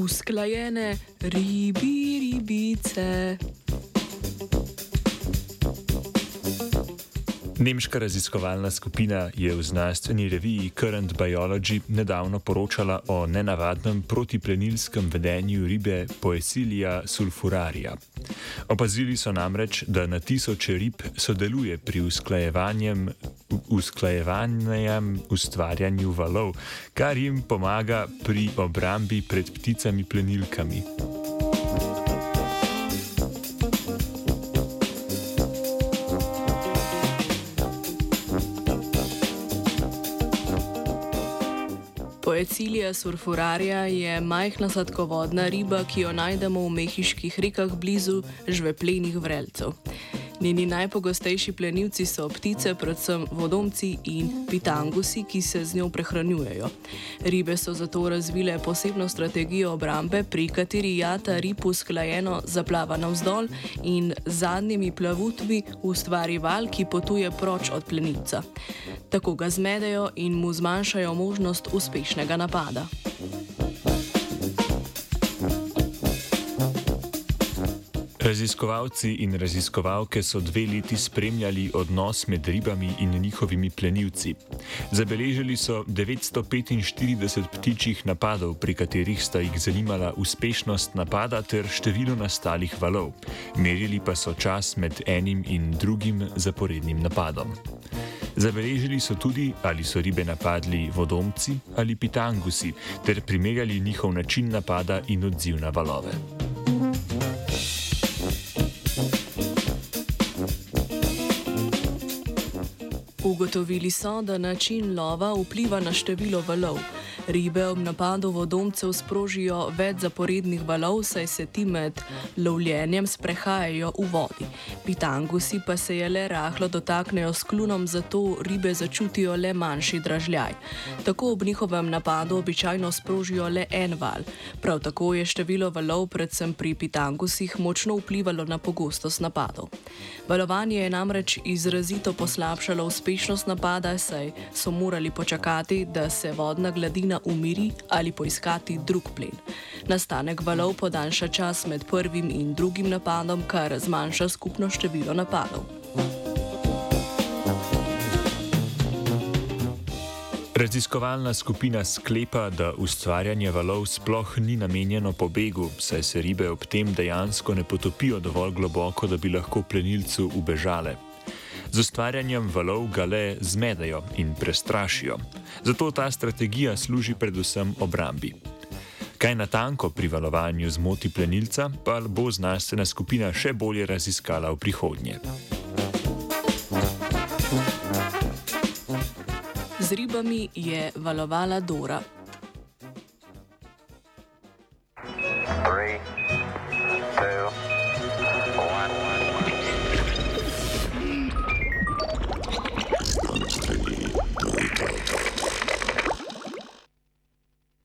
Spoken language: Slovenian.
usklajene ribi, ribice. Nemška raziskovalna skupina je v znanstveni reviji Current Biology nedavno poročala o nenavadnem protiplenilskem vedenju ribe Poecilia sulfuraria. Opazili so namreč, da na tisoče rib sodeluje pri usklajevanju ustvarjanju valov, kar jim pomaga pri obrambi pred pticami plenilkami. Poecilija surfurarja je majhna sladkovodna riba, ki jo najdemo v mehiških rekah blizu žveplenih vrelcev. Njeni najpogostejši plenilci so ptice, predvsem vodomci in pitangusi, ki se z njo prehranjujejo. Ribe so zato razvile posebno strategijo obrambe, pri kateri jata rib usklajeno zaplava navzdol in z zadnjimi plavutmi ustvari val, ki potuje proč od plenilca. Tako ga zmedejo in mu zmanjšajo možnost uspešnega napada. Raziskovalci in raziskovalke so dve leti spremljali odnos med ribami in njihovimi plenilci. Zabeležili so 945 ptičjih napadov, pri katerih sta jih zanimala uspešnost napada ter število nastalih valov. Merili pa so čas med enim in drugim zaporednim napadom. Zabeležili so tudi, ali so ribe napadli vodomci ali pitangusi, ter primerjali njihov način napada in odziv na valove. Ugotovili so, da način lova vpliva na število valov. Ribe ob napadu vodomcev sprožijo več zaporednih valov, saj se ti med lovljenjem sprehajajo v vodi. Pitangusi pa se je le rahlo dotaknejo s klunom, zato ribe začutijo le manjši dražljaj. Tako ob njihovem napadu običajno sprožijo le en val. Prav tako je število valov, predvsem pri pitangusih, močno vplivalo na pogostost napadov. Valovanje je namreč izrazito poslabšalo uspešnost napada, saj so morali počakati, da se vodna gladina umiri ali poiskati drug plen. Nastanek valov podaljša čas med prvim in drugim napadom, kar zmanjša skupno število napadov. Raziskovalna skupina sklepa, da ustvarjanje valov sploh ni namenjeno pobegu, saj se ribe ob tem dejansko ne potopijo dovolj globoko, da bi lahko plenilcu ubežale. Z ustvarjanjem valov ga le zmedejo in prestrašijo. Zato ta strategija služi predvsem obrambi. Kaj natanko pri valovanju zmoti plenilca, pa bo znanstvena skupina še bolje raziskala v prihodnje. Z ribami je valovala Dora.